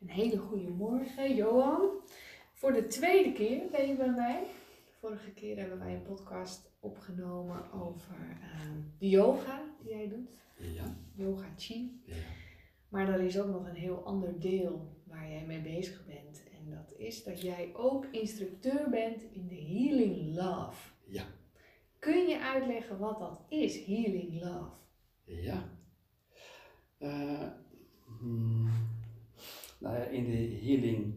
Een hele goede morgen, Johan. Voor de tweede keer ben je bij mij. Vorige keer hebben wij een podcast opgenomen over ehm, de yoga die jij doet. Ja. Yoga Chi. ja. Maar er is ook nog een heel ander deel waar jij mee bezig bent. En dat is dat jij ook instructeur bent in de Healing Love. Ja. Kun je uitleggen wat dat is, Healing Love? Ja. Eh, hmm, nou ja, in de healing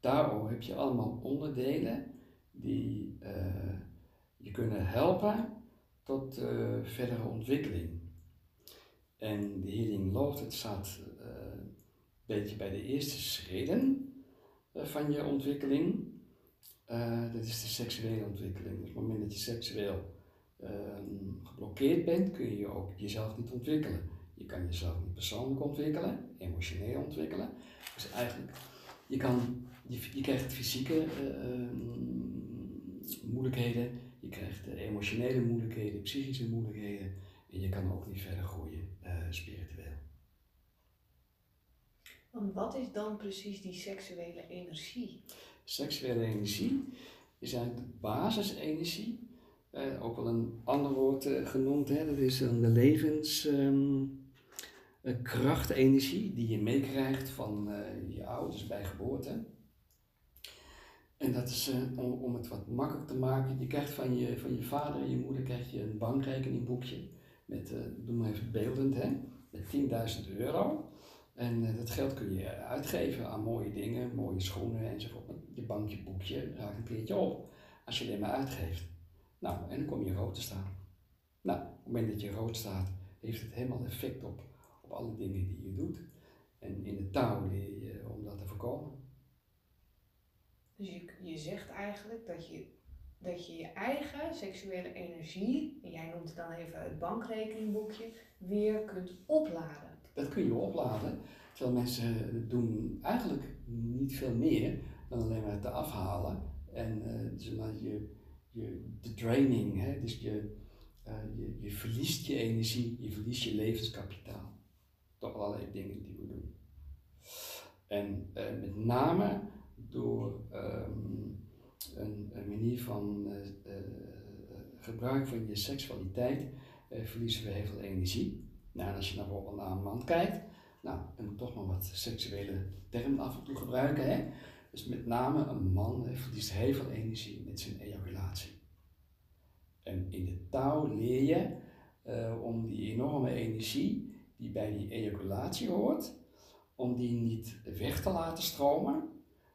Tao heb je allemaal onderdelen die eh, je kunnen helpen tot eh, verdere ontwikkeling. En de healing love, het staat eh, een beetje bij de eerste schreden van je ontwikkeling. Dat is de seksuele ontwikkeling. Dus op het moment dat je seksueel ehm, geblokkeerd bent, kun je ook jezelf niet ontwikkelen. Je kan jezelf niet persoonlijk ontwikkelen, emotioneel ontwikkelen. Dus eigenlijk, je, kan, je, je krijgt fysieke eh, ehm, moeilijkheden, je krijgt eh, emotionele moeilijkheden, psychische moeilijkheden en je kan ook niet verder groeien eh, spiritueel. Want wat is dan precies die seksuele energie? Seksuele energie is eigenlijk de basisenergie, ook wel een ander woord genoemd, hè? dat is dan de levenskrachtenergie die je meekrijgt van eh, je ouders bij geboorte. En dat is, eh, om, het wat makkelijk te maken, je krijgt van je, van je vader en je moeder krijg je een bankrekeningboekje met, eh, doe maar even beeldend, hè, met 10.000 euro. En dat geld kun je uitgeven aan mooie dingen, mooie schoenen enzovoort. Maar je bankje, boekje raakt een keertje op als je alleen maar uitgeeft. Nou, en dan kom je rood te staan. Nou, op het moment dat je rood staat, heeft het helemaal effect op, op alle dingen die je doet. En in de taal leer je om dat te voorkomen. Dus je, je zegt eigenlijk dat je, dat je je eigen seksuele energie, en jij noemt het dan even het bankrekeningboekje, weer kunt opladen. Dat kun je opladen. Terwijl mensen doen eigenlijk niet veel meer dan alleen maar te afhalen. En eh, zeg maar, je, je, de draining, hè? dus je, eh, je, je verliest je energie, je verliest je levenskapitaal. Door allerlei dingen die we doen. En eh, met name door ehm, een, manier van eh, eh, gebruik van je seksualiteit verliezen we heel veel energie. Nou, als je nou bijvoorbeeld naar een man kijkt, nou, moet toch maar wat seksuele termen af en toe gebruiken. Hè? Dus met name een man verliest heel veel energie met zijn ejaculatie. En in de taal leer je om die enorme energie die bij die ejaculatie hoort, om die niet weg te laten stromen,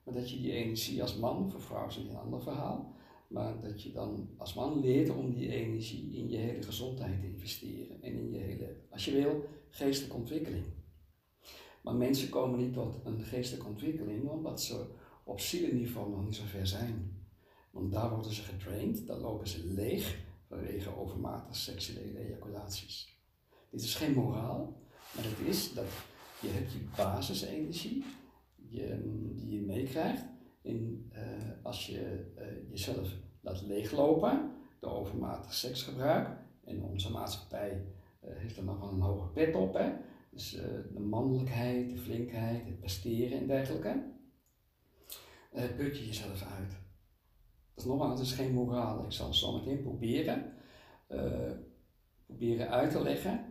maar dat je die energie als man, voor vrouwen is een ander verhaal, maar dat je dan als man leert om die energie in je hele gezondheid te investeren en in je hele, als je wil, geestelijke ontwikkeling. Maar mensen komen niet tot een geestelijke ontwikkeling omdat ze op zielenniveau nog niet zo ver zijn. Want daar worden ze getraind, daar lopen ze leeg vanwege overmatige seksuele ejaculaties. Dit is geen moraal, maar het is dat je hebt je basisenergie je, die je meekrijgt. En eh, als je eh, jezelf laat leeglopen door overmatig seksgebruik, en onze maatschappij eh, heeft er nog een hoge pet op, hè? dus de mannelijkheid, de flinkheid, het presteren en dergelijke, put je jezelf uit. Dat is nogmaals, het is geen moraal. Ik zal zo meteen proberen, proberen uit te leggen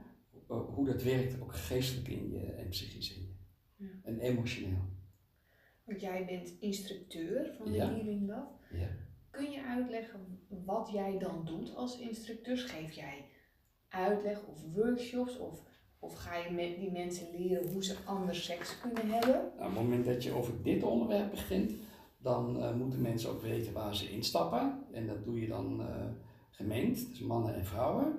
hoe dat werkt, ook geestelijk in je en psychisch in je. Ja. En emotioneel. Want jij bent instructeur van de Ja. Healing Love. Ja. Kun je uitleggen wat jij dan doet als instructeur? Geef jij uitleg of workshops of, of ga je met die mensen leren hoe ze anders seks kunnen hebben? Nou, op het moment dat je over dit onderwerp begint, dan eh, moeten mensen ook weten waar ze instappen. En dat doe je dan eh, gemengd, dus mannen en vrouwen.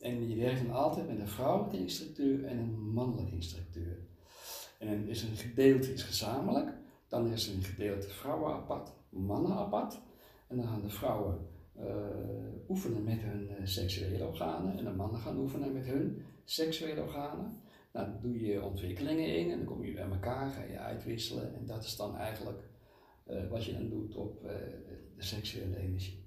En je werkt dan altijd met een vrouwelijke instructeur en een mannelijke instructeur. En dan is een gedeelte is gezamenlijk, dan is een gedeelte vrouwen apart, mannen apart. En dan gaan de vrouwen eh, oefenen met hun eh, seksuele organen en de mannen gaan oefenen met hun seksuele organen. Nou, dan doe je ontwikkelingen in en dan kom je bij elkaar, ga je uitwisselen. En dat is dan eigenlijk eh, wat je dan doet op de seksuele energie.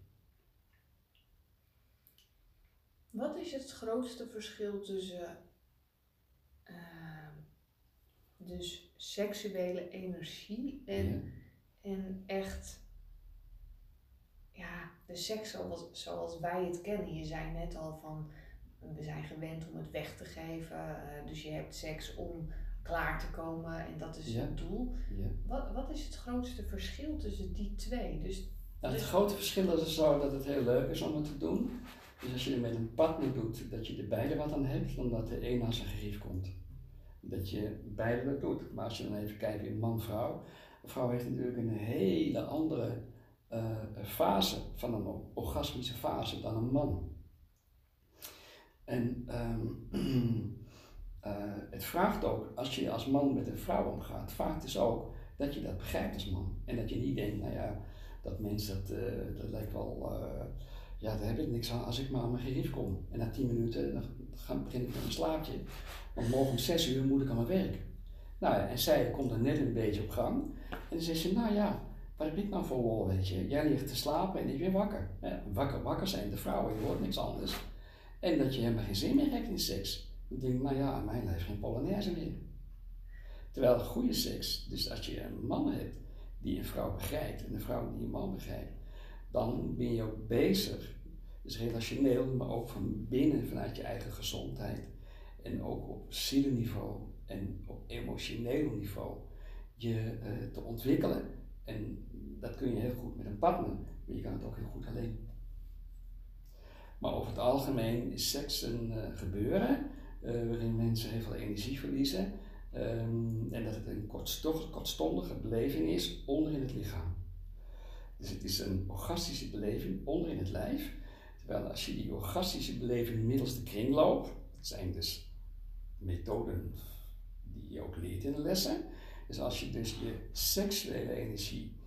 Wat is het grootste verschil tussen ehm, dus seksuele energie en, Ja. en echt ja, de seks zoals, zoals wij het kennen. Je zei net al van we zijn gewend om het weg te geven. eh, dus je hebt seks om klaar te komen en dat is Ja. het doel. Ja. Wat, wat is het grootste verschil tussen die twee? Dus Nou, het Dus- grote verschil is zo dat het heel leuk is om het te doen. Dus als je het met een partner doet, dat je er beide wat aan hebt, dan dat de een aan zijn gerief komt. Dat je beide dat doet. Maar als je dan even kijkt in man-vrouw, een vrouw heeft natuurlijk een hele andere eh, fase van een orgasmische fase dan een man. En ehm, eh, het vraagt ook, als je als man met een vrouw omgaat, vraagt dus ook dat je dat begrijpt als man. En dat je niet denkt, nou ja, dat mensen, dat, eh, dat lijkt wel, ja, daar heb ik niks aan als ik maar aan mijn gerief kom. En na tien minuten dan begin ik met een slaapje, want morgen om zes uur moet ik aan mijn werk. Nou, ja, en zij komt er net een beetje op gang. En dan zegt ze, nou ja, wat heb ik nou voor lol, weet je. Jij ligt te slapen en ik weer wakker. Wakker, wakker zijn de vrouwen, je hoort niks anders. En dat je helemaal geen zin meer hebt in seks. Dan denk nou ja, aan mijn lijf geen polonaise meer. Terwijl goede seks, dus als je een man hebt die een vrouw begrijpt en een vrouw die een man begrijpt, dan ben je ook bezig, dus relationeel, maar ook van binnen vanuit je eigen gezondheid en ook op zielenniveau en op emotioneel niveau je eh, te ontwikkelen. En dat kun je heel goed met een partner, maar je kan het ook heel goed alleen. Maar over het algemeen is seks een eh, gebeuren eh, waarin mensen heel veel energie verliezen. ehm, en dat het een kortsto- kortstondige beleving is onder in het lichaam. Dus het is een orgastische beleving onder in het lijf. Terwijl als je die orgastische beleving middels de kringloop, dat zijn dus methoden die je ook leert in de lessen. Dus als je dus je seksuele energie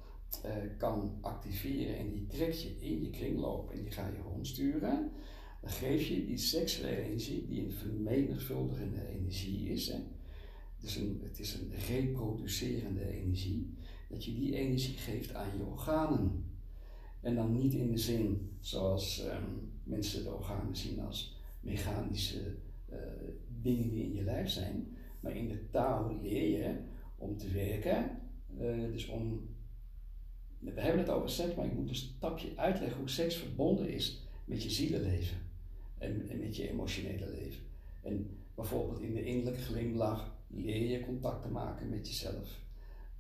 eh, kan activeren en die trek je in je kringloop en die ga je rondsturen, dan geef je die seksuele energie, die een vermenigvuldigende energie is, hè, dus een, het is een reproducerende energie, dat je die energie geeft aan je organen. En dan niet in de zin zoals ehm, mensen de organen zien als mechanische eh, dingen die in je lijf zijn, maar in de taal leer je om te werken, eh, dus om we hebben het over seks, maar ik moet een stapje uitleggen hoe seks verbonden is met je zielenleven en, en met je emotionele leven. En bijvoorbeeld in de innerlijke glimlach leer je contact te maken met jezelf.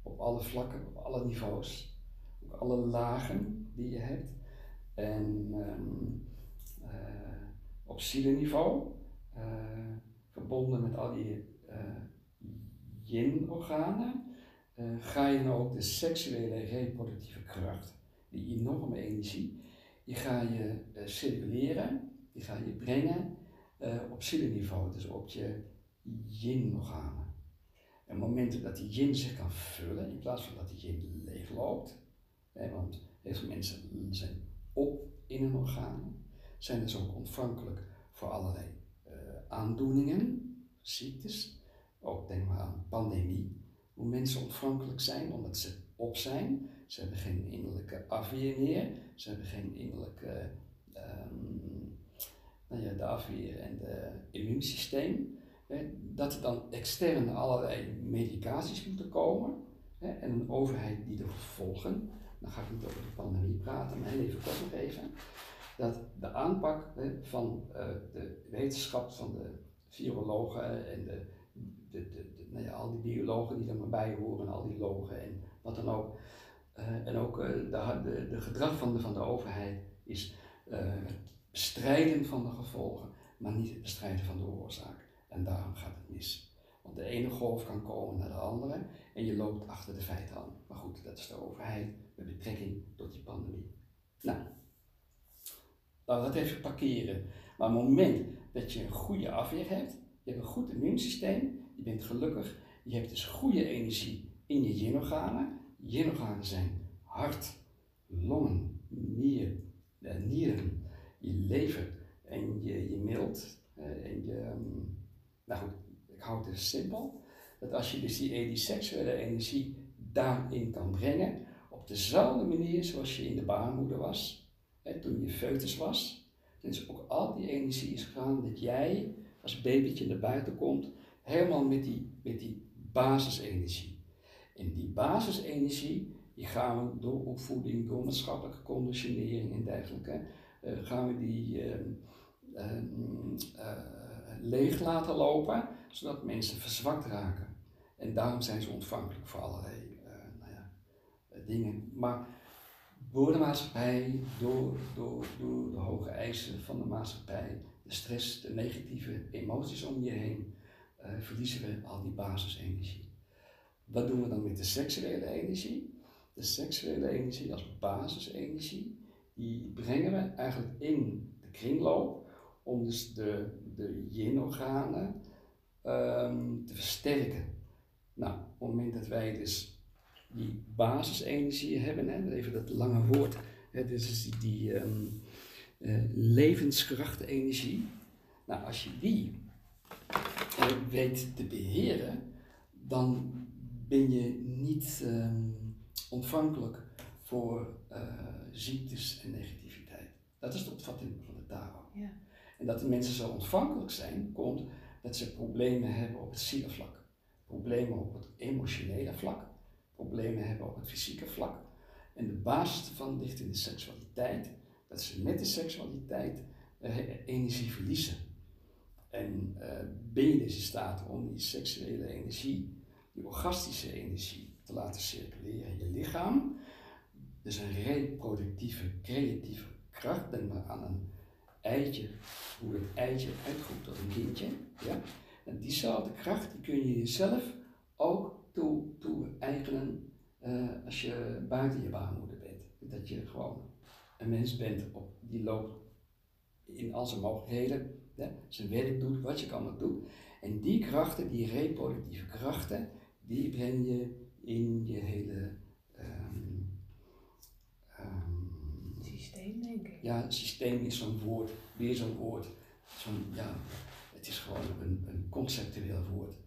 Op alle vlakken, op alle niveaus, op alle lagen die je hebt. En ehm, eh, op zielenniveau, eh, verbonden met al die eh, yin-organen, ga je nou ook de seksuele reproductieve kracht, die enorme energie, die ga je circuleren, die ga je brengen op zielenniveau, dus op je yin-organen. En momenten dat die yin zich kan vullen, in plaats van dat die yin leegloopt, hè, want heel veel mensen zijn op in hun organen, zijn dus ook ontvankelijk voor allerlei eh, aandoeningen, ziektes, ook denk maar aan pandemie, hoe mensen ontvankelijk zijn omdat ze op zijn. Ze hebben geen innerlijke afweer meer. Ze hebben geen innerlijke, ehm, nou ja, de afweer en de immuunsysteem. Dat er dan extern allerlei medicaties moeten komen. En een overheid die ervoor volgen. Dan ga ik niet over de pandemie praten, maar even kort nog even. Dat de aanpak van eh, de wetenschap van de virologen en de de, de, de, nou ja, al die biologen die er maar bij horen, al die logen en wat dan ook. Eh, en ook uh, de, de, de, gedrag van de, van de overheid is het bestrijden van de gevolgen, maar niet het bestrijden van de oorzaak. En daarom gaat het mis. Want de ene golf kan komen naar de andere en je loopt achter de feiten aan. Maar goed, dat is de overheid met betrekking tot die pandemie. Nou, laten we dat even parkeren. Maar op het moment dat je een goede afweer hebt, je hebt een goed immuunsysteem, je bent gelukkig, je hebt dus goede energie in je yin-organen. Yin-organen zijn hart, longen, nier, eh, nieren, je lever en je, je mild. Eh, en je, um, nou goed, ik hou het dus simpel. Dat als je dus die, die seksuele energie daarin kan brengen, op dezelfde manier zoals je in de baarmoeder was, hè, toen je foetus was, is ook al die energie is gegaan dat jij als babytje naar buiten komt, helemaal met die, met die basisenergie. En die basisenergie, die gaan we door opvoeding, door maatschappelijke conditionering en dergelijke, uh, gaan we die uh, uh, leeg laten lopen, zodat mensen verzwakt raken. En daarom zijn ze ontvankelijk voor allerlei nou ja, dingen. Maar door de maatschappij, door, door, door de hoge eisen van de maatschappij, de stress, de negatieve emoties om je heen, uh, verliezen we al die basisenergie. Wat doen we dan met de seksuele energie? De seksuele energie als basisenergie, die brengen we eigenlijk in de kringloop om dus de, de yin-organen um, te versterken. Nou, op het moment dat wij dus die basisenergie hebben, hè, even dat lange woord, hè, dus die, die um, uh, levenskrachtenergie. Nou, als je die uh, weet te beheren, dan ben je niet um, ontvankelijk voor uh, ziektes en negativiteit. Dat is de opvatting van de Tao. Ja. En dat de mensen zo ontvankelijk zijn, komt dat ze problemen hebben op het zielenvlak, problemen op het emotionele vlak, problemen hebben op het fysieke vlak. En de basis ervan ligt in de seksualiteit, dat ze met de seksualiteit uh, energie verliezen. En ben je dus in staat om die seksuele energie, die orgastische energie, te laten circuleren in je lichaam. Dus een reproductieve, creatieve kracht. Denk maar aan een eitje, hoe het eitje uitgroeit tot een kindje. Ja? En diezelfde kracht die kun je jezelf ook toe, toe eigenen uh, als je buiten je baarmoeder bent. Dat je gewoon een mens bent op, die loopt in al zijn mogelijkheden, zijn werk doet, wat je kan doen. En die krachten, die reproductieve krachten, die breng je in je hele um, um, systeem, denk ik. Ja, systeem is zo'n woord, weer zo'n woord. Zo'n, ja, het is gewoon een, een conceptueel woord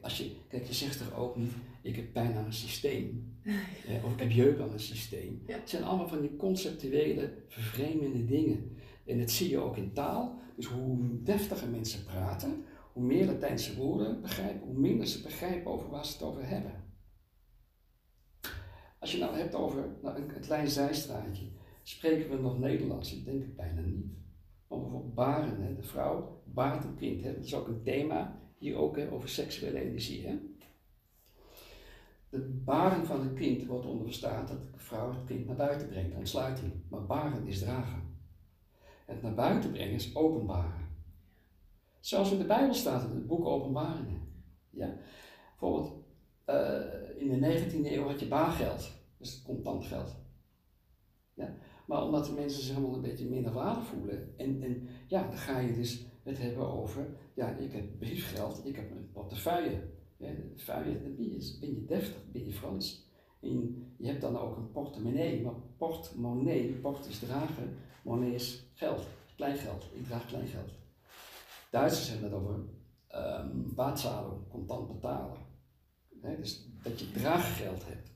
als je, kijk, je zegt er ook niet, ik heb pijn aan een systeem. of ik heb jeuk aan een systeem. Het zijn allemaal van die conceptuele, vervreemdende dingen. En dat zie je ook in taal. Dus hoe deftiger mensen praten, hoe meer Latijnse woorden begrijpen, hoe minder ze begrijpen over waar ze het over hebben. Als je nou hebt over nou, een, klein zijstraatje, spreken we nog Nederlands? Ik denk het bijna niet. Maar bijvoorbeeld baren, hè, de vrouw baart een kind. Hè, dat is ook een thema hier ook hè, over seksuele energie. Hè? De baren van het kind wordt onder verstaan dat de vrouw het kind naar buiten brengt, ontsluiting. Maar baren is dragen. Het naar buiten brengen is openbaren. Zoals in de Bijbel staat in het boek Openbaringen. Ja? Bijvoorbeeld, uh, in de 19e eeuw had je baargeld, dus contant geld. Ja? Maar omdat de mensen zich helemaal een beetje minder waarde voelen, en, en ja, dan ga je dus het hebben over, ja, ik heb briefgeld, ik heb een portefeuille. Ja, feuille, dan ben je, ben je deftig, ben je Frans. En je hebt dan ook een portemonnee, maar portemonnee, port is dragen, monnaie is geld, kleingeld. Ik draag kleingeld. Duitsers hebben het over um, contant betalen. dus dat je draaggeld hebt.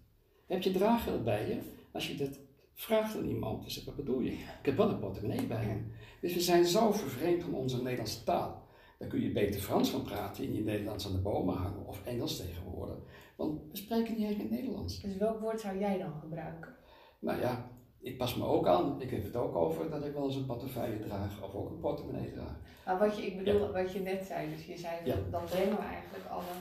Heb je draaggeld bij je? Als je dat vraagt aan iemand, dus wat bedoel je? Ik heb wel een portemonnee bij me. Dus we zijn zo vervreemd van onze Nederlandse taal. Dan kun je beter Frans van praten in je Nederlands aan de bomen hangen of Engels tegenwoordig. Want we spreken niet echt Nederlands. Dus welk woord zou jij dan gebruiken? Nou ja, ik pas me ook aan. Ik heb het ook over dat ik wel eens een portefeuille draag of ook een portemonnee draag. Maar wat je, ik bedoel, wat je net zei, dus je zei, ja. dan brengen we eigenlijk alle,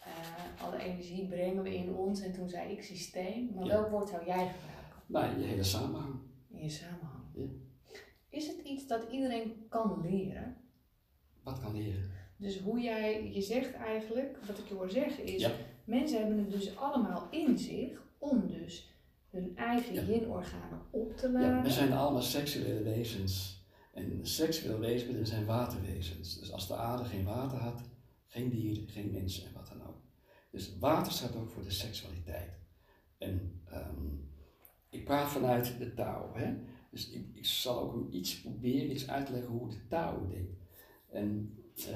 uh, alle energie brengen we in ons en toen zei ik systeem. Maar welk woord zou jij gebruiken? Nou, je hele samenhang. In je samenhang. Ja. Is het iets dat iedereen kan leren? Wat kan leren? Dus hoe jij, je zegt eigenlijk, wat ik je hoor zeggen is, mensen hebben het dus allemaal in zich om dus hun eigen ja. yin-organen op te laden. Ja, we zijn allemaal seksuele wezens. En seksuele wezens zijn waterwezens. Dus als de aarde geen water had, geen dieren, geen mensen en wat dan ook. Dus water staat ook voor de seksualiteit. En um, ik praat vanuit de Tao. Hè? Dus ik, ik zal ook iets proberen, iets uitleggen hoe de Tao denkt. En uh,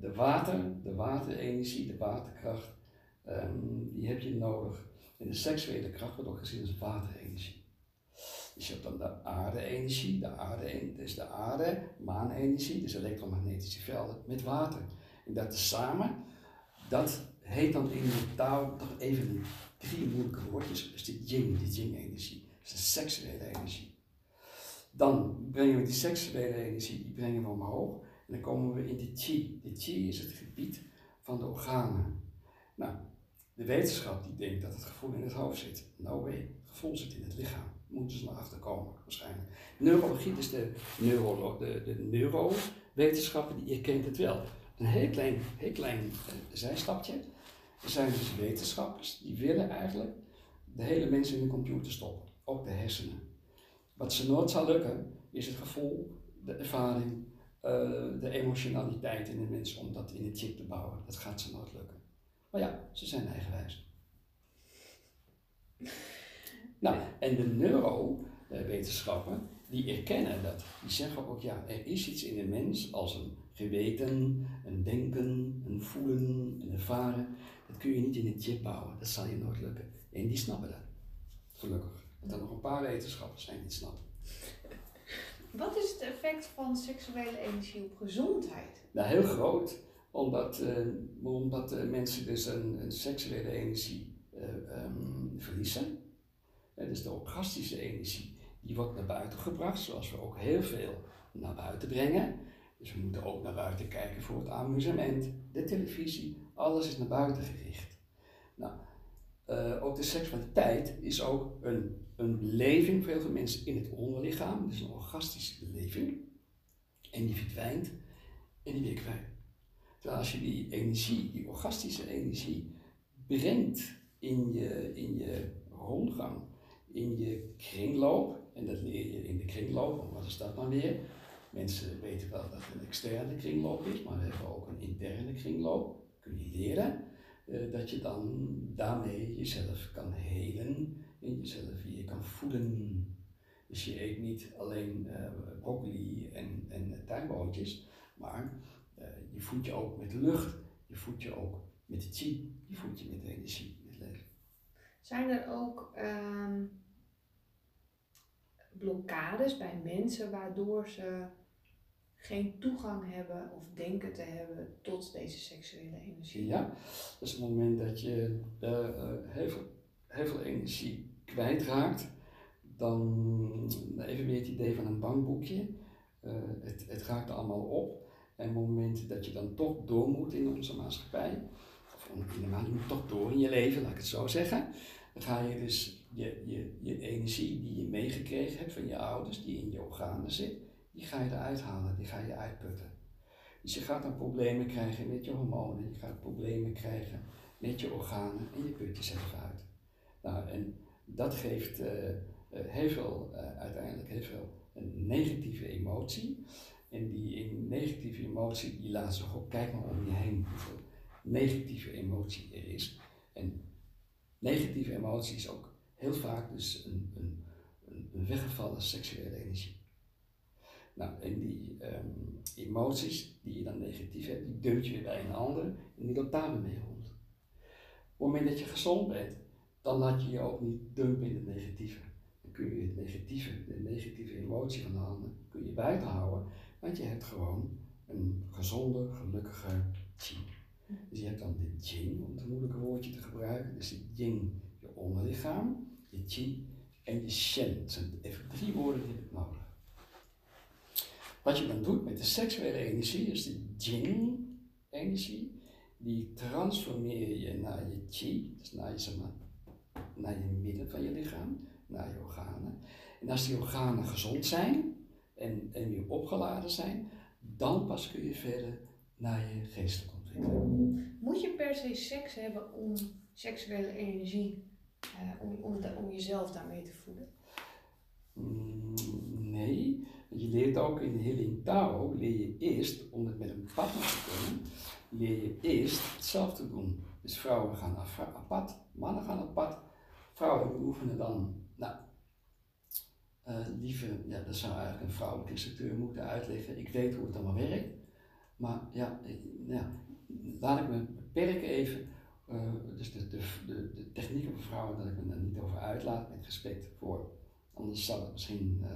de water, de waterenergie, de waterkracht, um, die heb je nodig. En de seksuele kracht wordt ook gezien als waterenergie. Dus je hebt dan de aarde-energie, de aarde, dus de aarde, maanenergie, dus elektromagnetische velden met water. En dat samen, dat heet dan in de taal toch even drie moeilijke woordjes. Dat is de yin, de yin-energie. Dat is de seksuele energie. Dan brengen we die seksuele energie, die brengen we omhoog. En dan komen we in de chi. De chi is het gebied van de organen. Nou, de wetenschap die denkt dat het gevoel in het hoofd zit. No way. Het gevoel zit in het lichaam. Moeten ze maar achterkomen, waarschijnlijk. Neurologie, dus de, neuro, de, de neurowetenschappen, die erkent het wel. Een heel klein, heel klein uh, zijstapje. Er zijn dus wetenschappers die willen eigenlijk de hele mens in de computer stoppen. Ook de hersenen. Wat ze nooit zal lukken, is het gevoel, de ervaring, uh, de emotionaliteit in de mens om dat in een chip te bouwen. Dat gaat ze nooit lukken. Maar ja, ze zijn eigenwijs. Nou, en de neurowetenschappen, die erkennen dat. Die zeggen ook, ja, er is iets in de mens als een geweten, een denken, een voelen, een ervaren. Dat kun je niet in een chip bouwen, dat zal je nooit lukken. En die snappen dat, gelukkig. Dat er nog een paar wetenschappers zijn die het snappen. Wat is het effect van seksuele energie op gezondheid? Nou, heel groot, omdat, uh, omdat uh, mensen dus een, een seksuele energie uh, um, verliezen. dus de orgastische energie, die wordt naar buiten gebracht, zoals we ook heel veel naar buiten brengen. Dus we moeten ook naar buiten kijken voor het amusement, de televisie, alles is naar buiten gericht. Nou, uh, ook de seksualiteit is ook een, een beleving voor heel veel mensen in het onderlichaam, dus een orgastische beleving. En die verdwijnt en die weer kwijt. Terwijl als je die energie, die orgastische energie, brengt in je, in je rondgang, in je kringloop, en dat leer je in de kringloop, wat is dat dan weer? Mensen weten wel dat het een externe kringloop is, maar we hebben ook een interne kringloop. Je leren uh, dat je dan daarmee jezelf kan helen en jezelf weer kan voeden. Dus je eet niet alleen uh, broccoli en, en maar uh, je voedt je ook met lucht, je voedt je ook met de chi, je voedt je met de energie, met leven. Zijn er ook um, blokkades bij mensen waardoor ze geen toegang hebben of denken te hebben tot deze seksuele energie. Ja, is het moment dat je uh, heel, veel, heel veel energie kwijtraakt. Dan even weer het idee van een bankboekje. Uh, het, het raakt allemaal op. En het moment dat je dan toch door moet in onze maatschappij, of helemaal, je moet toch door in je leven, laat ik het zo zeggen, dan ga je dus je, je, je energie die je meegekregen hebt van je ouders, die in je organen zit, die ga je eruit halen, die ga je uitputten. Dus je gaat dan problemen krijgen met je hormonen, je gaat problemen krijgen met je organen en je put jezelf uit. Nou, en dat geeft uh, heel veel, uh, uiteindelijk heel veel een negatieve emotie. En die negatieve emotie, die laat zich op, kijk maar om je heen hoeveel negatieve emotie er is. En negatieve emotie is ook heel vaak dus een, een, een weggevallen seksuele energie. Nou, en die um, emoties die je dan negatief hebt, die dump je weer bij een ander en die loopt daar mee rond. Op het moment dat je gezond bent, dan laat je je ook niet dumpen in het negatieve. Dan kun je het negatieve, de negatieve emotie van de ander, kun je buiten houden, want je hebt gewoon een gezonde, gelukkige chi. Dus je hebt dan de jing, om het moeilijke woordje te gebruiken. Dus de jing, je onderlichaam, je chi en je shen. Dat zijn even drie woorden die ik nodig. Wat je dan doet met de seksuele energie, is de Jing-energie, die transformeer je naar je Chi, dus naar je, zeg maar, naar je midden van je lichaam, naar je organen. En als die organen gezond zijn en, en weer opgeladen zijn, dan pas kun je verder naar je geestelijke ontwikkeling. Moet je per se seks hebben om seksuele energie, uh, om, om, om jezelf daarmee te voeden? Mm, nee, je leert ook in de Healing Tao, leer je eerst, om het met een partner te kunnen, leer je eerst hetzelfde doen. Dus vrouwen gaan apart, mannen gaan apart. Vrouwen oefenen dan, nou, uh, lieve, ja, dat zou eigenlijk een vrouwelijke instructeur moeten uitleggen. Ik weet hoe het allemaal werkt, maar ja, ik, ja laat ik me beperken even. Uh, dus de, de, de, technieken voor vrouwen, dat ik me daar niet over uitlaat, met respect voor. Anders zou het misschien uh,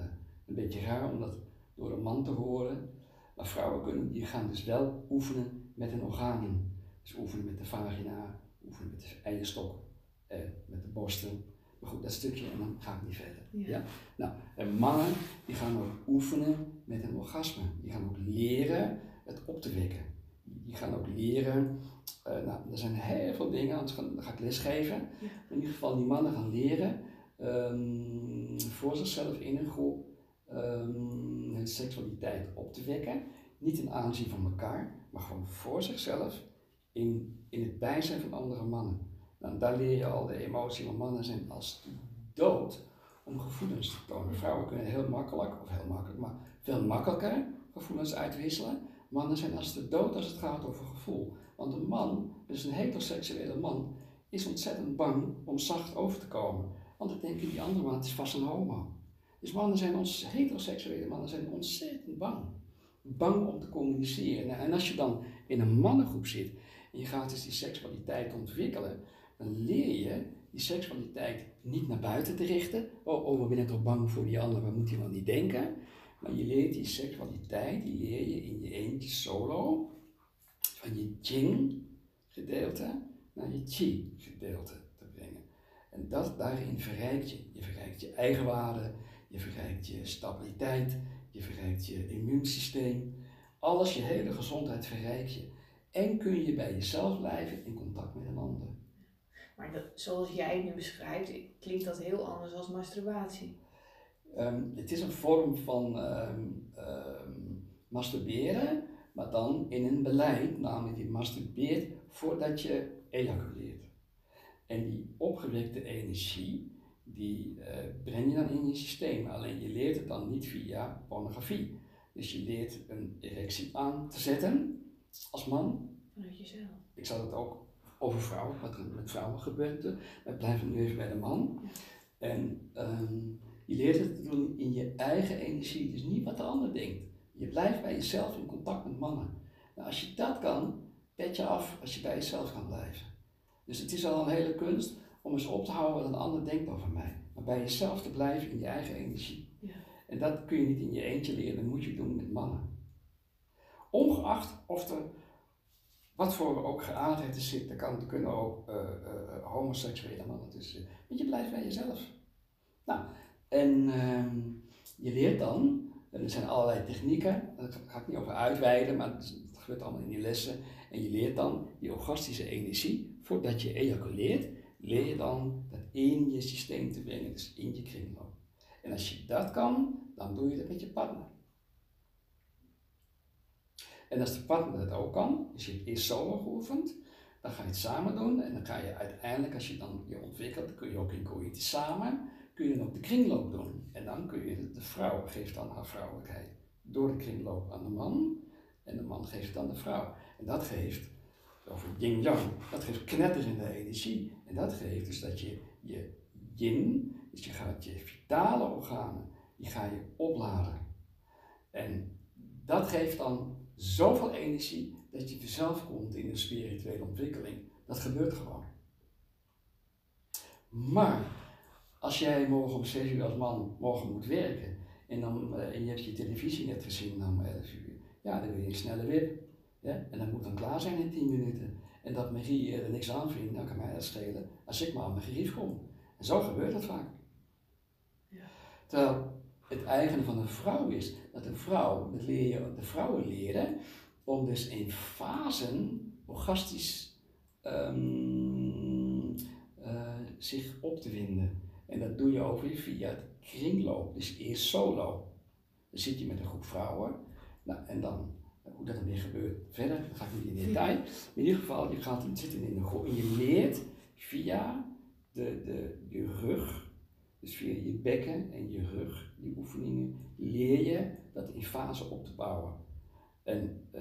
een beetje raar om dat door een man te horen. Maar vrouwen kunnen, die gaan dus wel oefenen met hun organen. Dus oefenen met de vagina, oefenen met de eierstok, eh, met de borsten. Maar goed, dat stukje en dan ga ik niet verder. Ja. Ja? Nou, en mannen die gaan ook oefenen met een orgasme. Die gaan ook leren het op te wekken. Die gaan ook leren, eh, nou, er zijn heel veel dingen, anders ga, dan ga ik lesgeven. Ja. In ieder geval, die mannen gaan leren ehm, voor zichzelf in een groep ehm, hun seksualiteit op te wekken. Niet in aanzien van elkaar, maar gewoon voor zichzelf in, in het bijzijn van andere mannen. Nou, daar leer je al de emotie, want mannen zijn als dood om gevoelens te tonen. Vrouwen kunnen heel makkelijk, of heel makkelijk, maar veel makkelijker gevoelens uitwisselen. Mannen zijn als de dood als het gaat over gevoel. Want een man, dus een heteroseksuele man, is ontzettend bang om zacht over te komen. Want dan denken die andere man, is vast een homo. Dus mannen zijn ons, heteroseksuele mannen zijn ontzettend bang. Bang om te communiceren. En als je dan in een mannengroep zit en je gaat dus die seksualiteit ontwikkelen, dan leer je die seksualiteit niet naar buiten te richten. Oh, oh we zijn toch bang voor die ander, wat moet hij wel niet denken? Maar je leert die seksualiteit, die leer je in je eentje solo, van je jing gedeelte naar je chi gedeelte te brengen. En dat, daarin verrijkt je. Je verrijkt je eigenwaarde, je verrijkt je stabiliteit, je verrijkt je immuunsysteem. Alles, je hele gezondheid verrijk je. En kun je bij jezelf blijven in contact met een ander. Maar dat, zoals jij het nu beschrijft, klinkt dat heel anders als masturbatie. Ehm, het is een vorm van ehm, ehm, masturberen, maar dan in een beleid, namelijk je masturbeert voordat je ejaculeert. En die opgewekte energie, die eh, breng je dan in je systeem. Alleen je leert het dan niet via pornografie. Dus je leert een erectie aan te zetten als man. Vanuit jezelf. Ik zal het ook over vrouwen, wat er met vrouwen gebeurt. We blijven nu even bij de man. Ja. En ehm, je leert het te doen in je eigen energie, dus niet wat de ander denkt. Je blijft bij jezelf in contact met mannen. Nou, als je dat kan, pet je af als je bij jezelf kan blijven. Dus het is al een hele kunst om eens op te houden wat een ander denkt over mij. Maar bij jezelf te blijven in je eigen energie. Ja. En dat kun je niet in je eentje leren, dat moet je doen met mannen. Ongeacht of er wat voor ook geaardheid er zit, er, kan, er kunnen ook eh, eh, homoseksuele mannen tussen zitten. Want je blijft bij jezelf. Nou, en ehm, je leert dan, en er zijn allerlei technieken, daar ga ik niet over uitweiden, maar het gebeurt allemaal in die lessen. En je leert dan die orgastische energie, voordat je ejaculeert, leer dan dat in je systeem te brengen, dus in je kringloop. En als je dat kan, dan doe je dat met je partner. En als de partner dat ook kan, dus je hebt eerst solo geoefend, dan ga je het samen doen en dan ga je uiteindelijk, als je dan je ontwikkelt, kun je ook in coïte samen, kun je dan ook de kringloop doen. En dan kun je, de vrouw geeft dan haar vrouwelijkheid door de kringloop aan de man en de man geeft dan de vrouw. En dat geeft, over yin-yang, dat geeft knetterende energie. En dat geeft dus dat je je yin, dus je gaat je vitale organen, die ga je opladen. En dat geeft dan zoveel energie dat je vanzelf komt in een spirituele ontwikkeling. Dat gebeurt gewoon. Maar als jij morgen om 6 uur als man morgen moet werken en, dan, uh, en je hebt je televisie net gezien om 11 uur, ja, dan wil je een snelle wip. Ja? En dat moet dan klaar zijn in 10 minuten. En dat Marie er niks aan vindt, dan kan mij dat schelen als ik maar aan mijn gerief kom. En zo gebeurt dat vaak. Ja. Terwijl het eigen van een vrouw is dat een vrouw, dat leer je de vrouwen leren, om dus in fasen orgastisch um, uh, zich op te winden. En dat doe je ook weer via het kringloop, dus eerst solo. Dan zit je met een groep vrouwen, nou, en dan, hoe dat dan weer gebeurt verder, dat ga ik niet in detail. Maar in ieder geval, je gaat zitten in een groep en je leert via de, de, je rug, dus via je bekken en je rug, die oefeningen, leer je dat in fase op te bouwen. En uh,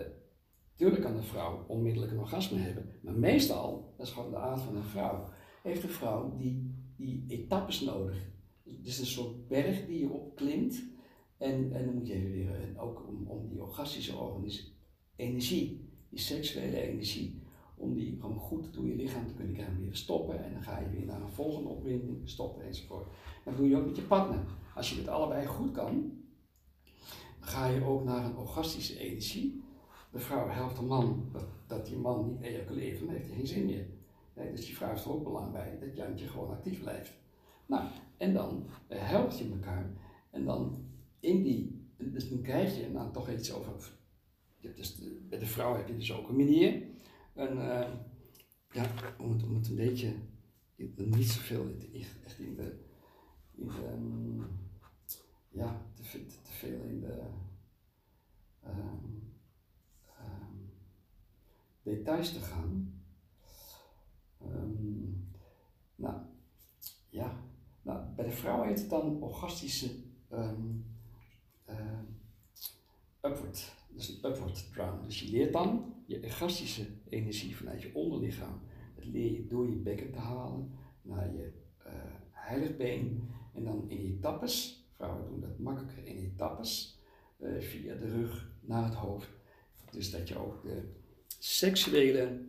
tuurlijk kan een vrouw onmiddellijk een orgasme hebben, maar meestal, dat is gewoon de aard van een vrouw, heeft een vrouw die, die etappes nodig. Dus een soort berg die je opklimt en, en dan moet je even weer, ook om, om die orgastische energie, die seksuele energie, om die gewoon goed door je lichaam te kunnen krijgen, weer stoppen en dan ga je weer naar een volgende opwinding, stoppen enzovoort. Dat doe je ook met je partner. Als je het allebei goed kan, ga je ook naar een orgastische energie. De vrouw helpt de man dat, dat die man niet ejaculeert, dan heeft hij geen zin meer. Dus die vrouw heeft er ook belang bij dat Jantje gewoon actief blijft. Nou, en dan uh, helpt je elkaar. En dan in die, dus dan krijg je dan toch iets over. Dus bij de vrouw heb je dus ook een manier. En, uh, ja, om het, om het een beetje, niet zoveel echt in de, um, ja, te, veel in de um, details te gaan. nou, ja, nou, bij de vrouw heet het dan orgastische upward. Dus een upward drown. Dus je leert dan je orgastische energie vanuit je onderlichaam. Dat leer je door je bekken te halen naar je uh, heiligbeen. En dan in etappes, vrouwen doen dat makkelijker in etappes, uh, via de rug naar het hoofd. Dus dat je ook de seksuele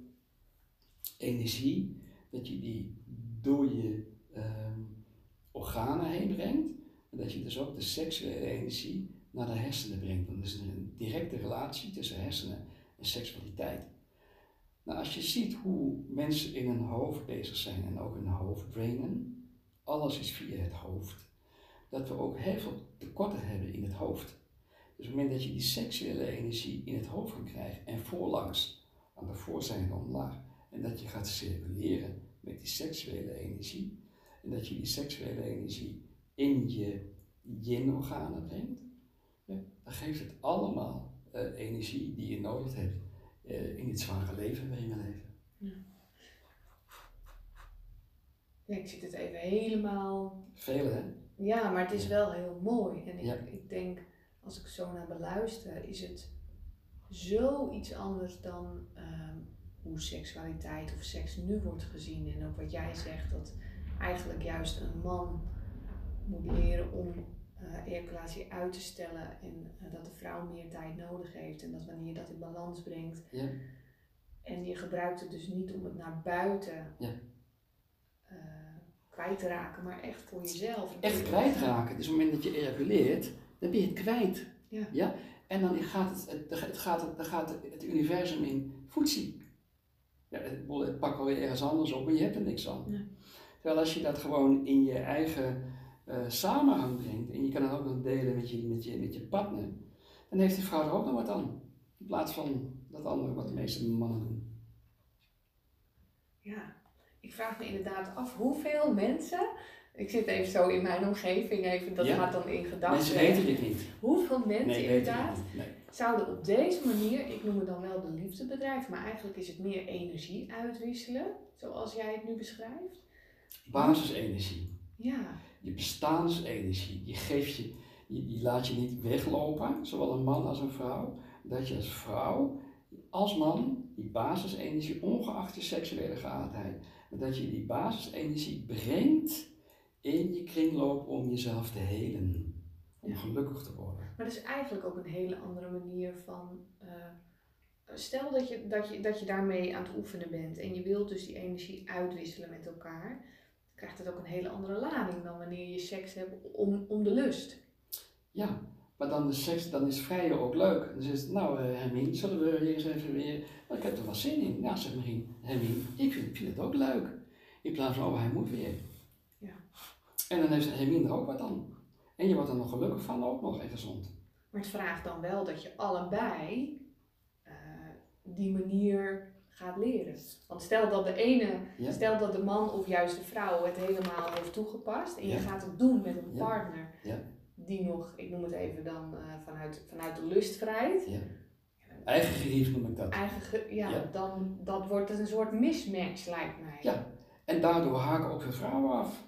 energie, dat je die door je um, organen heen brengt. En dat je dus ook de seksuele energie naar de hersenen brengt. Er is een directe relatie tussen hersenen en seksualiteit. Nou, als je ziet hoe mensen in hun hoofd bezig zijn en ook hun hoofd drainen, alles is via het hoofd, dat we ook heel veel tekorten hebben in het hoofd. Dus op het moment dat je die seksuele energie in het hoofd kan krijgen en voorlangs, aan de voorzijde omlaag, en dat je gaat circuleren met die seksuele energie, en dat je die seksuele energie in je yin-organen brengt, dan geeft het allemaal uh, energie die je nodig hebt uh, in dit zware leven waarin we leven. Ja. ik zit het even helemaal. Veel hè? Ja, maar het is wel heel mooi. En ik, ik denk, als ik zo naar beluister, is het zoiets anders dan uh, hoe seksualiteit of seks nu wordt gezien. En ook wat jij zegt, dat eigenlijk juist een man moet leren om uh, ejaculatie uit te stellen en uh, dat de vrouw meer tijd nodig heeft en dat wanneer je dat in balans brengt. Ja. En je gebruikt het dus niet om het naar buiten ja. uh, kwijt te raken, maar echt voor jezelf. Echt kwijt raken. Dus op het moment dat je ejaculeert, dan ben je het kwijt. Ja. ja? En dan gaat het, het, het, gaat, het, gaat het universum in voetzie. Ja, het, het pakt wel weer ergens anders op, maar je hebt er niks aan. Ja. Terwijl als je dat gewoon in je eigen uh, samenhang brengt en je kan het ook nog delen met je, met, je, met je partner, dan heeft die vrouw er ook nog wat aan. In plaats van dat andere wat de meeste mannen doen. Ja, ik vraag me inderdaad af hoeveel mensen, ik zit even zo in mijn omgeving, even, dat gaat dan in gedachten. Mensen weten dit niet. Hoeveel mensen inderdaad nee. zouden op deze manier, ik noem het dan wel de liefdebedrijf, maar eigenlijk is het meer energie uitwisselen, zoals jij het nu beschrijft. Basisenergie. Ja je bestaansenergie, die geeft je, die, die laat je niet weglopen, zowel een man als een vrouw. Dat je als vrouw, als man, die basisenergie, ongeacht je seksuele geaardheid, dat je die basisenergie brengt in je kringloop om jezelf te helen, om gelukkig te worden. Maar dat is eigenlijk ook een hele andere manier van. Uh, stel dat je, dat, je, dat je daarmee aan het oefenen bent en je wilt dus die energie uitwisselen met elkaar krijgt het ook een hele andere lading dan wanneer je seks hebt om, om de lust. Ja, maar dan de seks, dan is vrijen ook leuk. Dan zegt nou uh, Hermine, zullen we hier eens even weer... Nou, ik heb er wel zin in. Nou, zegt Marien, Hermine, ik vind, vind, het ook leuk. In plaats van, oh, hij moet weer. Ja. En dan heeft Hermine er ook wat aan. En je wordt er nog gelukkig van, ook nog en gezond. Maar het vraagt dan wel dat je allebei uh, die manier gaat leren. Want stel dat de ene, stel dat de man of juist de vrouw het helemaal heeft toegepast en je gaat het doen met een partner die nog, ik noem het even dan uh, vanuit, vanuit de lust vrijt. Eigen gerief noem ik dat. Eigen ja, dan dat wordt het een soort mismatch lijkt mij. Ja, en daardoor haken ook veel vrouwen af.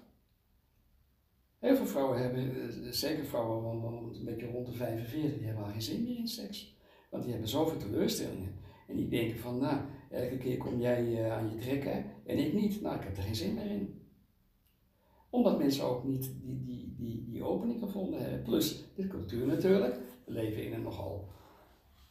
Heel veel vrouwen hebben, eh, zeker vrouwen van, een beetje rond de 45, die hebben al geen zin meer in seks. Want die hebben zoveel teleurstellingen. En die denken van, nou, elke keer kom jij uh, aan je trekken en ik niet. Nou, ik heb er geen zin meer in. Omdat mensen ook niet die, die, die, die opening gevonden hebben. Plus de cultuur natuurlijk. We leven in een nogal.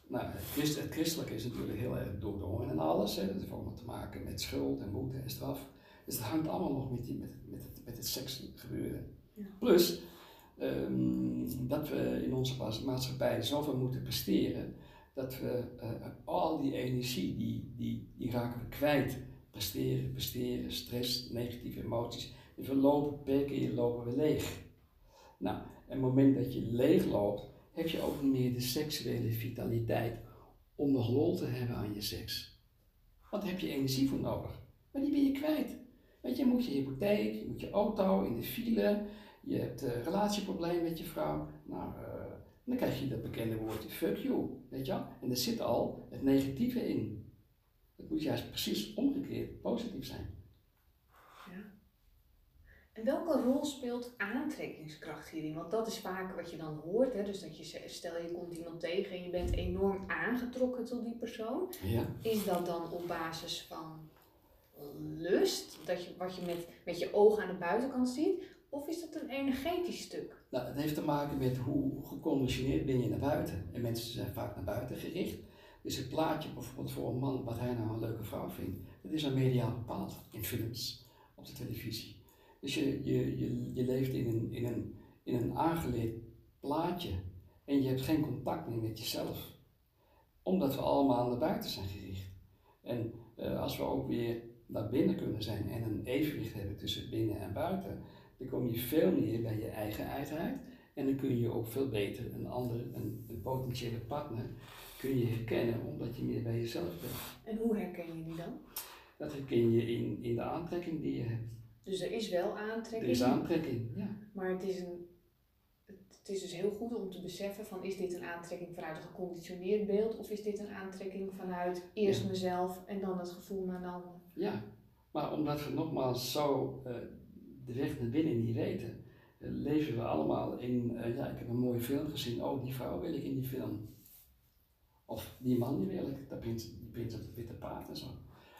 Nou, het, christ, het christelijke is natuurlijk heel erg doordrongen en alles. Hè. Dat heeft allemaal te maken met schuld en boete en straf. Dus het hangt allemaal nog met, die, met, met, het, met het seks gebeuren. Ja. Plus um, dat we in onze maatschappij zoveel moeten presteren dat we uh, al die energie, die, die, die raken we kwijt Presteren, presteren, stress, negatieve emoties. Dus we lopen per keer lopen we leeg. Nou, en het moment dat je leeg loopt, heb je ook meer de seksuele vitaliteit om nog lol te hebben aan je seks. Want daar heb je energie voor nodig. Maar die ben je kwijt. Weet je, moet je hypotheek, je moet je auto in de file, je hebt een relatieprobleem met je vrouw. Nou, uh, dan krijg je dat bekende woordje fuck you, weet je En er zit al het negatieve in. Het moet juist precies omgekeerd positief zijn. Ja. En welke rol speelt aantrekkingskracht hierin? Want dat is vaak wat je dan hoort. Hè? Dus dat je, stel je komt iemand tegen en je bent enorm aangetrokken tot die persoon. Ja. Is dat dan op basis van lust, dat je, wat je met, met je ogen aan de buitenkant ziet? Of is dat een energetisch stuk? Nou, het heeft te maken met hoe geconditioneerd ben je naar buiten. En mensen zijn vaak naar buiten gericht. Dus het plaatje bijvoorbeeld voor een man, wat hij nou een leuke vrouw vindt, dat is al mediaal bepaald in films, op de televisie. Dus je, je, je, je leeft in een, in, een, in een aangeleerd plaatje en je hebt geen contact meer met jezelf. Omdat we allemaal naar buiten zijn gericht. En uh, als we ook weer naar binnen kunnen zijn en een evenwicht hebben tussen binnen en buiten, dan kom je veel meer bij je eigen eigenheid. En dan kun je ook veel beter een ander, een, een potentiële partner, kun je herkennen omdat je meer bij jezelf bent. En hoe herken je die dan? Dat herken je in, in de aantrekking die je hebt. Dus er is wel aantrekking. Er is aantrekking, ja. Maar het is, een, het is dus heel goed om te beseffen van is dit een aantrekking vanuit een geconditioneerd beeld of is dit een aantrekking vanuit eerst mezelf en dan het gevoel naar een ander. Ja, maar omdat we nogmaals zo uh, de weg naar binnen niet weten, uh, leven we allemaal in, uh, ja ik heb een mooie film gezien, oh die vrouw wil ik in die film. Of die man die wil ik, dat die prins op het witte paard en zo.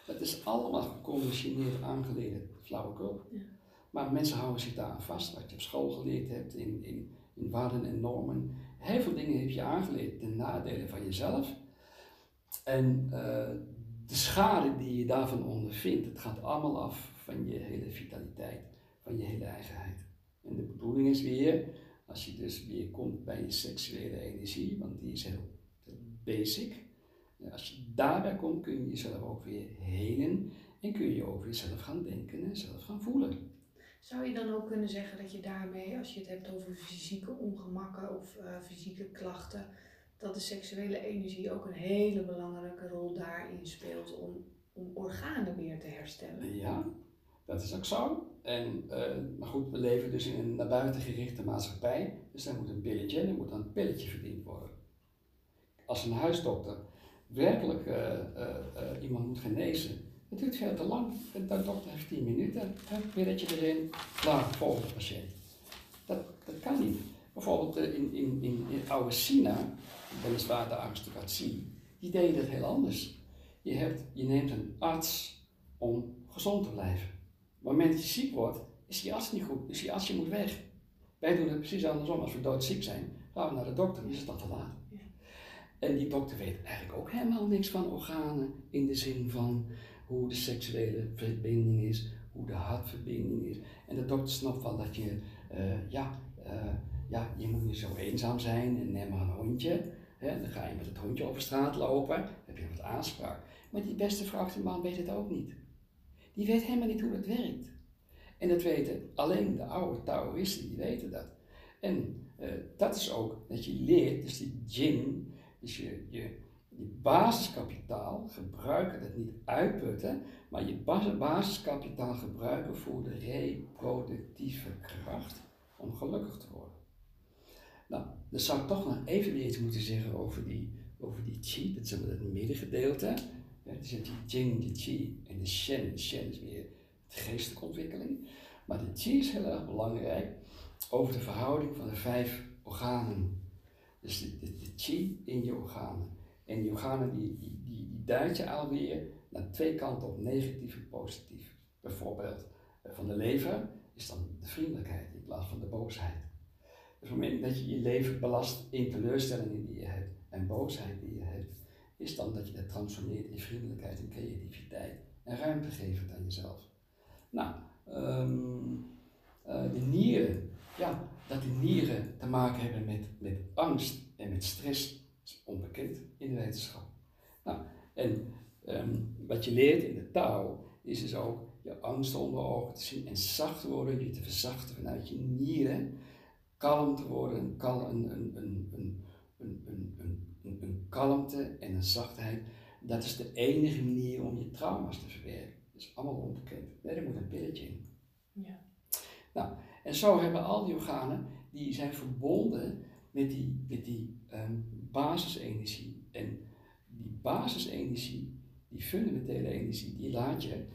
Het is allemaal geconditioneerd aangeleerd flauwekul. Ja. Maar mensen houden zich daar aan vast, wat je op school geleerd hebt, in, in, in waarden en normen. Heel veel dingen heb je aangeleerd ten nadele van jezelf. En uh, de schade die je daarvan ondervindt, het gaat allemaal af van je hele vitaliteit, van je hele eigenheid. En de bedoeling is weer, als je dus weer komt bij je seksuele energie, want die is heel basic. Als je daarbij komt, kun je jezelf ook weer helen en kun je over jezelf gaan denken en zelf gaan voelen. Zou je dan ook kunnen zeggen dat je daarmee, als je het hebt over fysieke ongemakken of uh, fysieke klachten, dat de seksuele energie ook een hele belangrijke rol daarin speelt om, om organen weer te herstellen? Ja, dat is ook zo. En, uh, maar goed, we leven dus in een naar buiten gerichte maatschappij, dus daar moet een pilletje en er moet een pilletje verdiend worden. Als een huisdokter werkelijk uh, uh, iemand moet genezen, het duurt veel te lang. De dokter heeft 10 minuten, een pilletje erin, klaar, volgende patiënt. Dat, dat kan niet. Bijvoorbeeld in, in, in, in oude China, weliswaar de aristocratie, die deden het heel anders. Je, hebt, je neemt een arts om gezond te blijven. Op het moment dat je ziek wordt, is die arts niet goed, dus die arts je moet weg. Wij doen het precies andersom. Als we doodziek zijn, gaan we naar de dokter, dan is het al te laat. En die dokter weet eigenlijk ook helemaal niks van organen in de zin van hoe de seksuele verbinding is, hoe de hartverbinding is. En de dokter snapt wel dat je, uh, ja, uh, ja, je moet niet zo eenzaam zijn en neem maar een hondje. Hè, dan ga je met het hondje over straat lopen, dan heb je wat aanspraak. Maar die beste vrachtman weet het ook niet. Die weet helemaal niet hoe dat werkt. En dat weten alleen de oude Taoïsten, die weten dat. En uh, dat is ook dat je leert, dus die jin, dus je, je, basiskapitaal gebruiken, dat niet uitputten, maar je basiskapitaal gebruiken voor de reproductieve kracht om gelukkig te worden. Nou, dan zou ik toch nog even iets moeten zeggen over die, over die chi, dat is het middengedeelte. Ja, je hebt die jing, de chi en de shen. De shen is weer de geestelijke ontwikkeling. Maar de chi is heel erg belangrijk over de verhouding van de vijf organen dus de, de, de chi in je organen. En die organen die, die, die, die duidt je alweer naar twee kanten op, negatief en positief. Bijvoorbeeld eh, van de lever is dan de vriendelijkheid in plaats van de boosheid. Dus op het moment dat je je leven belast in teleurstellingen die je hebt en boosheid die je hebt, is dan dat je dat transformeert in vriendelijkheid en creativiteit en ruimte geeft aan jezelf. Nou, um, uh, de nieren, ja, dat die nieren te maken hebben met, met angst en met stress, is onbekend in de wetenschap. Nou, en um, wat je leert in de taal is dus ook je angsten onder ogen te zien en zacht worden, je te verzachten vanuit je nieren, kalm te worden, kal een, een, een, een, een, een, een, een kalmte en een zachtheid. Dat is de enige manier om je trauma's te verwerken. Dat is allemaal onbekend. Nee, er moet een pilletje in. Ja. Nou, en zo hebben al die organen, die zijn verbonden met die, met die um, basisenergie. En die basisenergie, die fundamentele energie, die laat je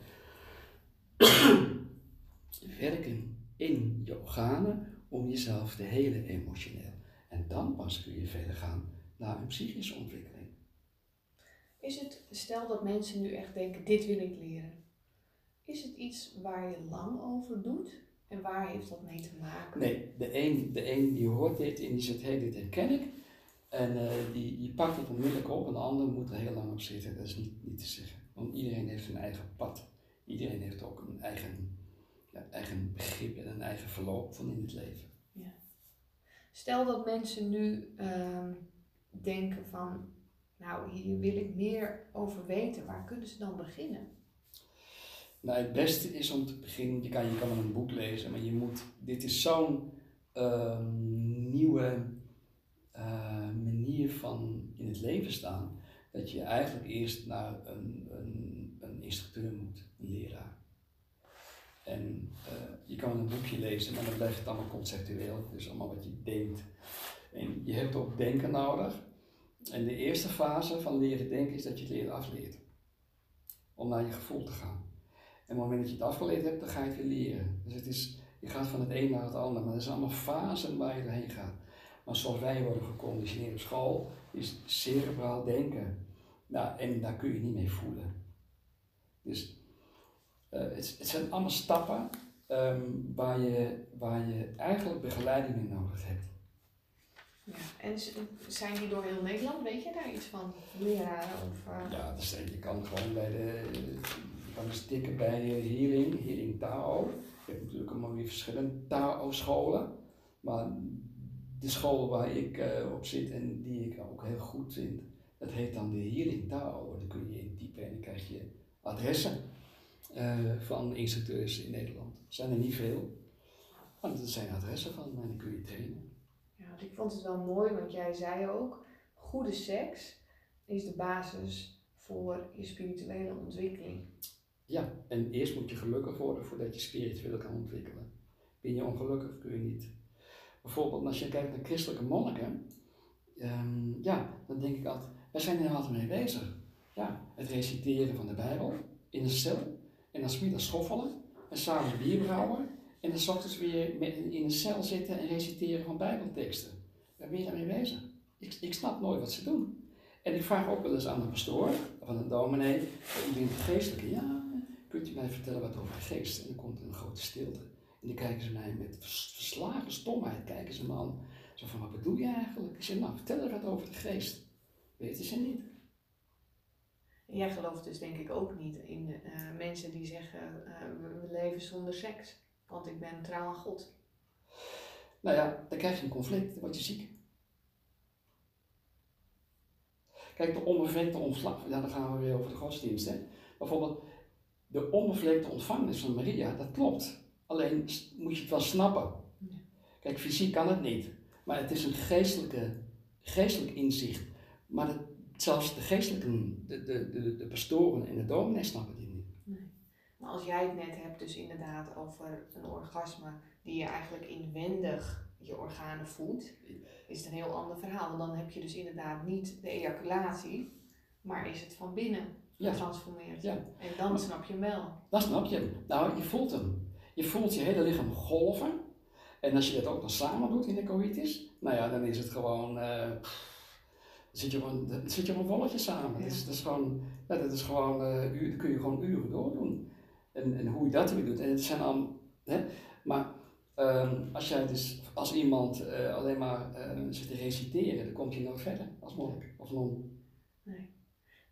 werken in je organen om jezelf te helen emotioneel. En dan pas kun je verder gaan naar een psychische ontwikkeling. Is het, stel dat mensen nu echt denken, dit wil ik leren. Is het iets waar je lang over doet? En waar heeft dat mee te maken? Nee, de een, de een die hoort dit en die zegt, hé, hey, dit herken ik. En uh, die, die pakt het onmiddellijk op en de ander moet er heel lang op zitten. Dat is niet, niet te zeggen. Want iedereen heeft zijn eigen pad. Iedereen heeft ook een eigen, ja, eigen begrip en een eigen verloop van in het leven. Ja. Stel dat mensen nu uh, denken van, nou hier wil ik meer over weten. Waar kunnen ze dan beginnen? Nou, het beste is om te beginnen, je kan, je kan een boek lezen, maar je moet, dit is zo'n uh, nieuwe uh, manier van in het leven staan, dat je eigenlijk eerst naar een, een, een instructeur moet, een leraar. En uh, je kan een boekje lezen, maar dan blijft het allemaal conceptueel, dus allemaal wat je denkt. Je hebt ook denken nodig. En de eerste fase van leren denken is dat je het leren afleert. Om naar je gevoel te gaan. En op het moment dat je het afgeleerd hebt, dan ga je het weer leren. Dus het is, je gaat van het een naar het ander, maar er zijn allemaal fasen waar je doorheen gaat. Maar zoals wij worden geconditioneerd op school, is cerebraal denken. Nou, en daar kun je niet mee voelen. Dus uh, het, zijn allemaal stappen um, waar, je, waar je eigenlijk begeleiding in nodig hebt. Ja, en zijn die door heel Nederland? Weet je daar iets van? Leraren of... Uh... Ja, dus je kan gewoon bij de kan eens tikken bij Healing, Healing Tao. Je hebt natuurlijk allemaal weer verschillende Tao-scholen. Maar de school waar ik uh, op zit en die ik ook heel goed vind, dat heet dan de Healing Tao. Daar kun je intypen en dan krijg je adressen van instructeurs in Nederland. Er zijn er niet veel, maar dat zijn adressen van en dan kun je trainen. Ik vond het wel mooi, want jij zei ook, goede seks is de basis voor je spirituele ontwikkeling. Ja, en eerst moet je gelukkig worden voordat je spiritueel kan ontwikkelen. Ben je ongelukkig, kun je niet. Bijvoorbeeld als je kijkt naar christelijke monniken, um, ja, dan denk ik altijd, wij zijn er altijd mee bezig. Ja, het reciteren van de Bijbel in een cel, en dan smiddags schoffelen, en s'avonds bier brouwen, en dan ochtends weer in een cel zitten en reciteren van Bijbelteksten. Daar ben je daarmee bezig. Ik, ik snap nooit wat ze doen. En ik vraag ook wel eens aan de pastoor, of aan een dominee, u bent geestelijke, ja, kunt u mij vertellen wat over de geest? En dan komt er een grote stilte. En dan kijken ze mij met verslagen stomheid, kijken ze me aan. Zo van, wat bedoel je eigenlijk? Ik zeg, nou, vertel er wat over de geest. Weten ze niet. Jij gelooft dus denk ik ook niet in uh, mensen die zeggen, uh, we leven zonder seks. Want ik ben trouw aan God. Nou ja, dan krijg je een conflict, dan word je ziek. Kijk, de onbevlekte ontslag, ja, dan gaan we weer over de godsdienst. Hè. Bijvoorbeeld, de onbevlekte ontvangenis van Maria, dat klopt. Alleen moet je het wel snappen. Kijk, fysiek kan het niet. Maar het is een geestelijke, geestelijk inzicht. Maar het, zelfs de geestelijke, de, de, de, de pastoren en de dominees snappen. Nee. Maar als jij het net hebt dus inderdaad over een orgasme die je eigenlijk inwendig je organen voelt, is het een heel ander verhaal. Want dan heb je dus inderdaad niet de ejaculatie, maar is het van binnen getransformeerd. Ja. En dan snap je hem wel. Dan snap je hem. Nou, je voelt hem. Je voelt je hele lichaam golven. En als je dat ook dan samen doet in de coitus, nou ja, dan is het gewoon. Uh, zit je gewoon, dan zit je volletje samen. Ja. Dat, is, dat, is, gewoon, ja, dat is gewoon, uh, uur, kun je gewoon uren doordoen. En, en hoe je dat weer doet. En het zijn al, hè, maar um, als jij dus, als iemand uh, alleen maar zit te reciteren, dan komt je nooit verder als monnik of non. Nee.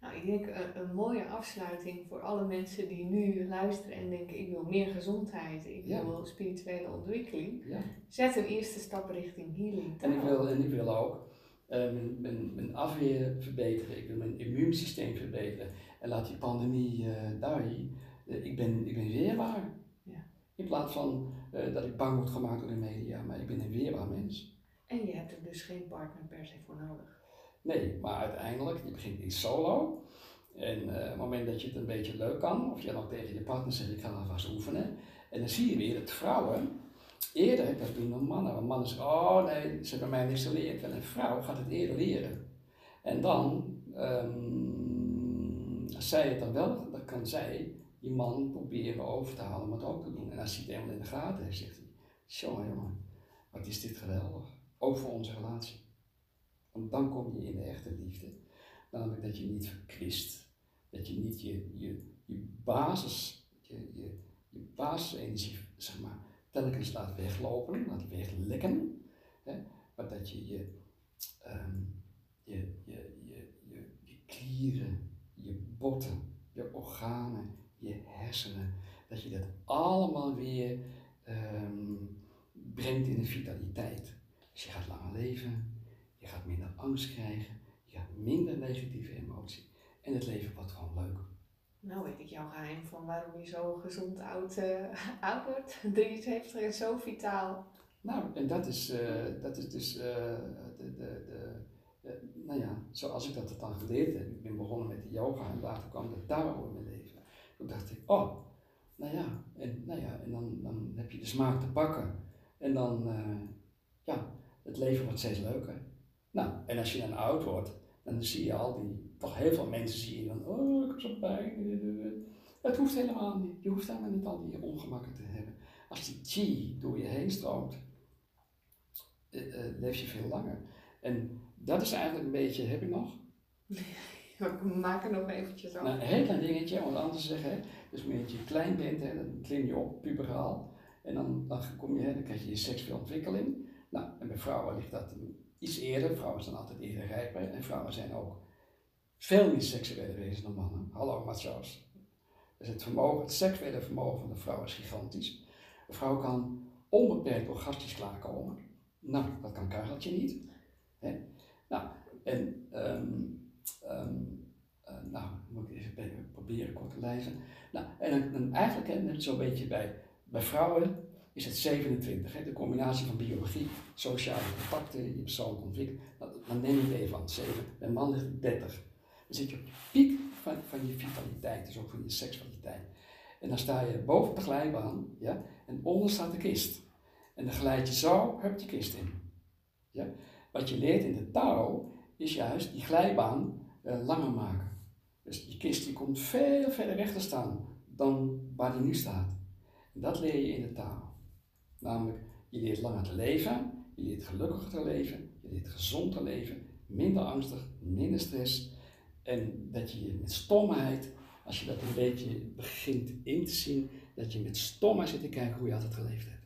Nou, ik denk een, een, mooie afsluiting voor alle mensen die nu luisteren en denken: ik wil meer gezondheid, ik wil spirituele ontwikkeling. Ja. Zet een eerste stap richting healing. En ik wil, en ik wil ook uh, mijn, mijn, mijn, afweer verbeteren, ik wil mijn immuunsysteem verbeteren. En laat die pandemie uh, daar, Eh, ik, ben, ik ben weerbaar. Ja. In plaats van eh, dat ik bang word gemaakt door de media, maar ik ben een weerbaar mens. En je hebt er dus geen partner per se voor nodig. Nee, maar uiteindelijk, je begint in solo. En eh, op het moment dat je het een beetje leuk kan, of je dan ook tegen je partner zegt, ik ga alvast oefenen. En dan zie je weer dat vrouwen eerder, dat doen dan mannen. Want mannen zeggen, oh nee, ze hebben mij niks te leren. En een vrouw gaat het eerder leren. En dan, ehm, als zij het dan wel, dan kan zij die man proberen over te halen om het ook te doen. En als hij het helemaal in de gaten heeft, zegt hij, jongen wat is dit geweldig. Ook voor onze relatie. Want dan kom je in de echte liefde. Namelijk dat je niet verkwist. Dat je niet je, je, je basis, je, je, je basisenergie, zeg maar, telkens laat weglopen, laat weglekken. Hè? Maar dat je je, ehm, je, je, je, je, je klieren, je botten, je organen, je hersenen, dat je dat allemaal weer ehm, brengt in de vitaliteit. Dus je gaat langer leven, je gaat minder angst krijgen, je gaat minder negatieve emotie en het leven wordt gewoon leuk. Nou weet ik jouw geheim van waarom je zo gezond oud, uh, oud wordt. 73 en zo vitaal. Nou, en dat is, uh, dat is dus, uh, de, de, de, nou ja, zoals ik dat dan geleerd heb. Ik ben begonnen met de yoga en later kwam de leven. Toen dacht ik, oh, nou ja, en, nou ja, en dan, dan heb je de smaak te pakken. En dan, ja, het leven wordt steeds leuker. Nou, en als je dan oud wordt, dan zie je al die, toch heel veel mensen zie je dan, oh, ik heb zo'n pijn. Het hoeft helemaal niet. Je hoeft helemaal niet al die ongemakken te hebben. Als die chi door je heen stroomt, uh, uh, leef je veel langer. En dat is eigenlijk een beetje, heb je nog? We maken nog eventjes af. Nou, een heel klein dingetje, want anders zeggen, dus wanneer je klein bent, hè, dan klim je op, puberaal. En dan, dan, kom je, dan krijg je je seksuele ontwikkeling. Nou, en bij vrouwen ligt dat iets eerder. Vrouwen zijn altijd eerder rijper. En vrouwen zijn ook veel meer seksuele wezens dan mannen. Hallo macho's. Dus het, vermogen, het seksuele vermogen van de vrouw is gigantisch. Een vrouw kan onbeperkt orgastisch klaarkomen. Nou, dat kan Kareltje niet. Hè? Nou, en um, um, uh, nou, moet ik even proberen kort te lezen. Nou, en eigenlijk net zo'n beetje bij, bij vrouwen is het 27. Hè? De combinatie van biologie, sociale contacten, je persoonlijke ontwikkeling. Dan neem je even aan, 7. Bij man ligt het 30. Dan zit je op de piek van, van je vitaliteit, dus ook van je seksualiteit. En dan sta je boven de glijbaan, ja, en onder staat de kist. En dan glijd je zo, heb je kist in. Ja? Wat je leert in de touw is juist die glijbaan uh, langer maken. Dus die kist die komt veel verder weg te staan dan waar die nu staat. En dat leer je in de touw. Namelijk, je leert langer te leven, je leert gelukkiger te leven, je leert gezond te leven, minder angstig, minder stress. En dat je met stomheid, als je dat een beetje begint in te zien, dat je met stomheid zit te kijken hoe je altijd geleefd hebt.